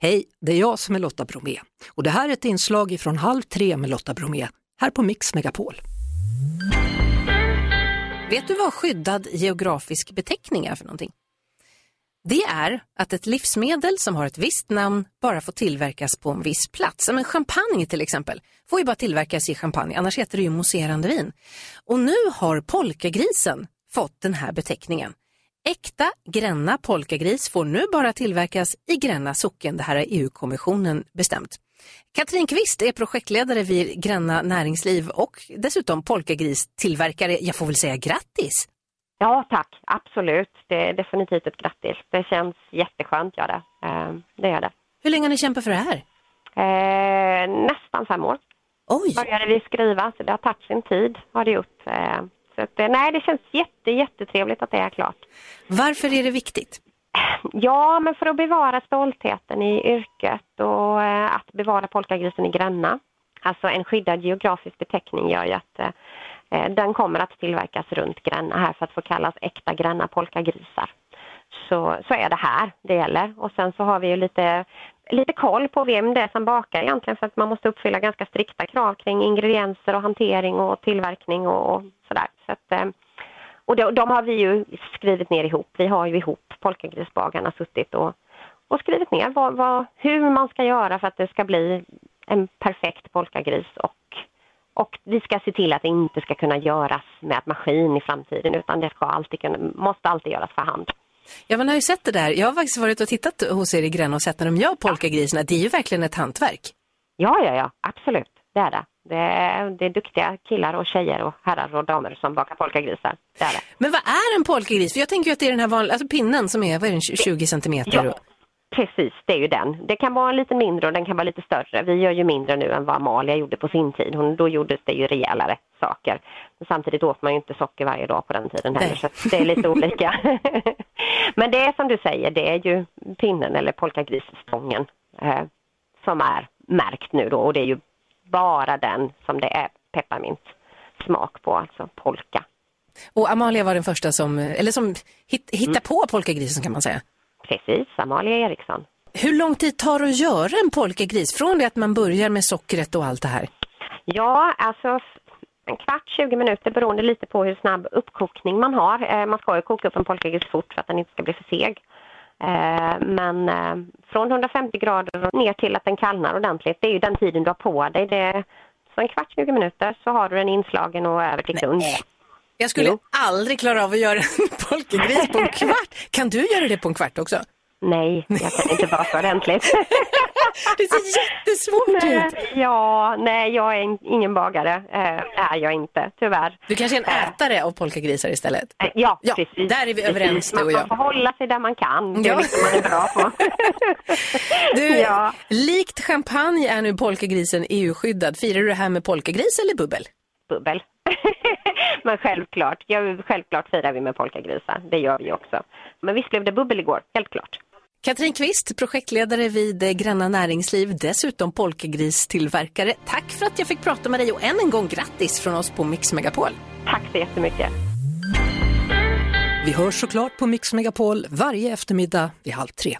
Hej, det är jag som är Lotta Bromé och det här är ett inslag från Halv tre med Lotta Bromé här på Mix Megapol. Vet du vad skyddad geografisk beteckning är för någonting? Det är att ett livsmedel som har ett visst namn bara får tillverkas på en viss plats. Men champagne till exempel får ju bara tillverkas i champagne, annars heter det ju mousserande vin. Och nu har polkagrisen fått den här beteckningen. Äkta Gränna polkagris får nu bara tillverkas i Gränna socken. Det här har EU-kommissionen bestämt. Katrin Kvist är projektledare vid Gränna Näringsliv och dessutom polkagristillverkare. Jag får väl säga grattis! Ja tack, absolut. Det är definitivt ett grattis. Det känns jätteskönt, gör det. Eh, det gör det. Hur länge har ni kämpat för det här? Eh, nästan fem år. Oj! Började vi skriva, så det har tagit sin tid, har det gjort. Så att, eh, nej, det känns jätte, jättetrevligt att det är klart. Varför är det viktigt? Ja, men för att bevara stoltheten i yrket och eh, att bevara polkagrisen i Gränna. Alltså en skyddad geografisk beteckning gör ju att eh, den kommer att tillverkas runt Gränna här för att få kallas äkta Gränna polkagrisar. Så, så är det här det gäller. Och sen så har vi ju lite, lite koll på vem det är som bakar egentligen för att man måste uppfylla ganska strikta krav kring ingredienser och hantering och tillverkning och, och sådär. Så att, eh, och de, de har vi ju skrivit ner ihop. Vi har ju ihop polkagrisbagarna suttit och, och skrivit ner vad, vad, hur man ska göra för att det ska bli en perfekt polkagris och, och vi ska se till att det inte ska kunna göras med maskin i framtiden utan det ska alltid kunna, måste alltid göras för hand. Ja, man har ju sett det där. Jag har faktiskt varit och tittat hos er i Gränna och sett när de gör polkagrisarna. Det är ju verkligen ett hantverk. Ja, ja, ja, absolut. Det är det. Det är, det är duktiga killar och tjejer och herrar och damer som bakar polkagrisar. Det är det. Men vad är en polkagris? För jag tänker ju att det är den här vanliga, alltså pinnen som är, vad är den, 20 centimeter? Ja, precis. Det är ju den. Det kan vara lite mindre och den kan vara lite större. Vi gör ju mindre nu än vad Amalia gjorde på sin tid. Hon, då gjordes det ju rejälare saker. Men samtidigt åt man ju inte socker varje dag på den tiden heller, så att det är lite olika. Men det är som du säger, det är ju pinnen eller polkagrisstången eh, som är märkt nu då och det är ju bara den som det är pepparmint smak på, alltså polka. Och Amalia var den första som, eller som hit, hittade på polkagrisen kan man säga. Precis, Amalia Eriksson. Hur lång tid tar det att göra en polkagris? Från det att man börjar med sockret och allt det här? Ja, alltså en kvart, 20 minuter beroende lite på hur snabb uppkokning man har. Eh, man ska ju koka upp en polkagris fort för att den inte ska bli för seg. Eh, Men eh, från 150 grader ner till att den kallnar ordentligt, det är ju den tiden du har på dig. Det, så en kvart, 20 minuter så har du den inslagen och över till kund. Jag skulle Jo. aldrig klara av att göra en polkagris på en kvart. Kan du göra det på en kvart också? Nej, jag kan inte baka ordentligt. Det ser jättesvårt ut. Nej, ja, nej, jag är in- ingen bagare. Eh, är jag inte, tyvärr. Du kanske är en ätare av polkagrisar istället? Eh, Ja, Ja, precis. där är vi överens, Precis. du och man, jag. Man får hålla sig där man kan. Det är Ja. liksom man är bra på. Du, Ja. likt champagne är nu polkagrisen EU-skyddad. Firar du det här med polkagris eller bubbel? Bubbel. Men självklart, ja, självklart firar vi med polkagrisar. Det gör vi också. Men visst blev det bubbel igår, helt klart. Katrin Kvist, projektledare vid Gränna Näringsliv, dessutom polkagristillverkare. Tack för att jag fick prata med dig och än en gång grattis från oss på Mix Megapol. Tack så jättemycket. Vi hörs såklart på Mix Megapol varje eftermiddag vid halv tre.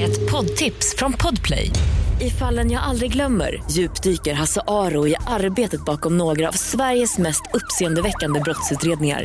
Ett poddtips från Podplay. I fallen jag aldrig glömmer djupdyker Hasse Aro i arbetet bakom några av Sveriges mest uppseendeväckande brottsutredningar.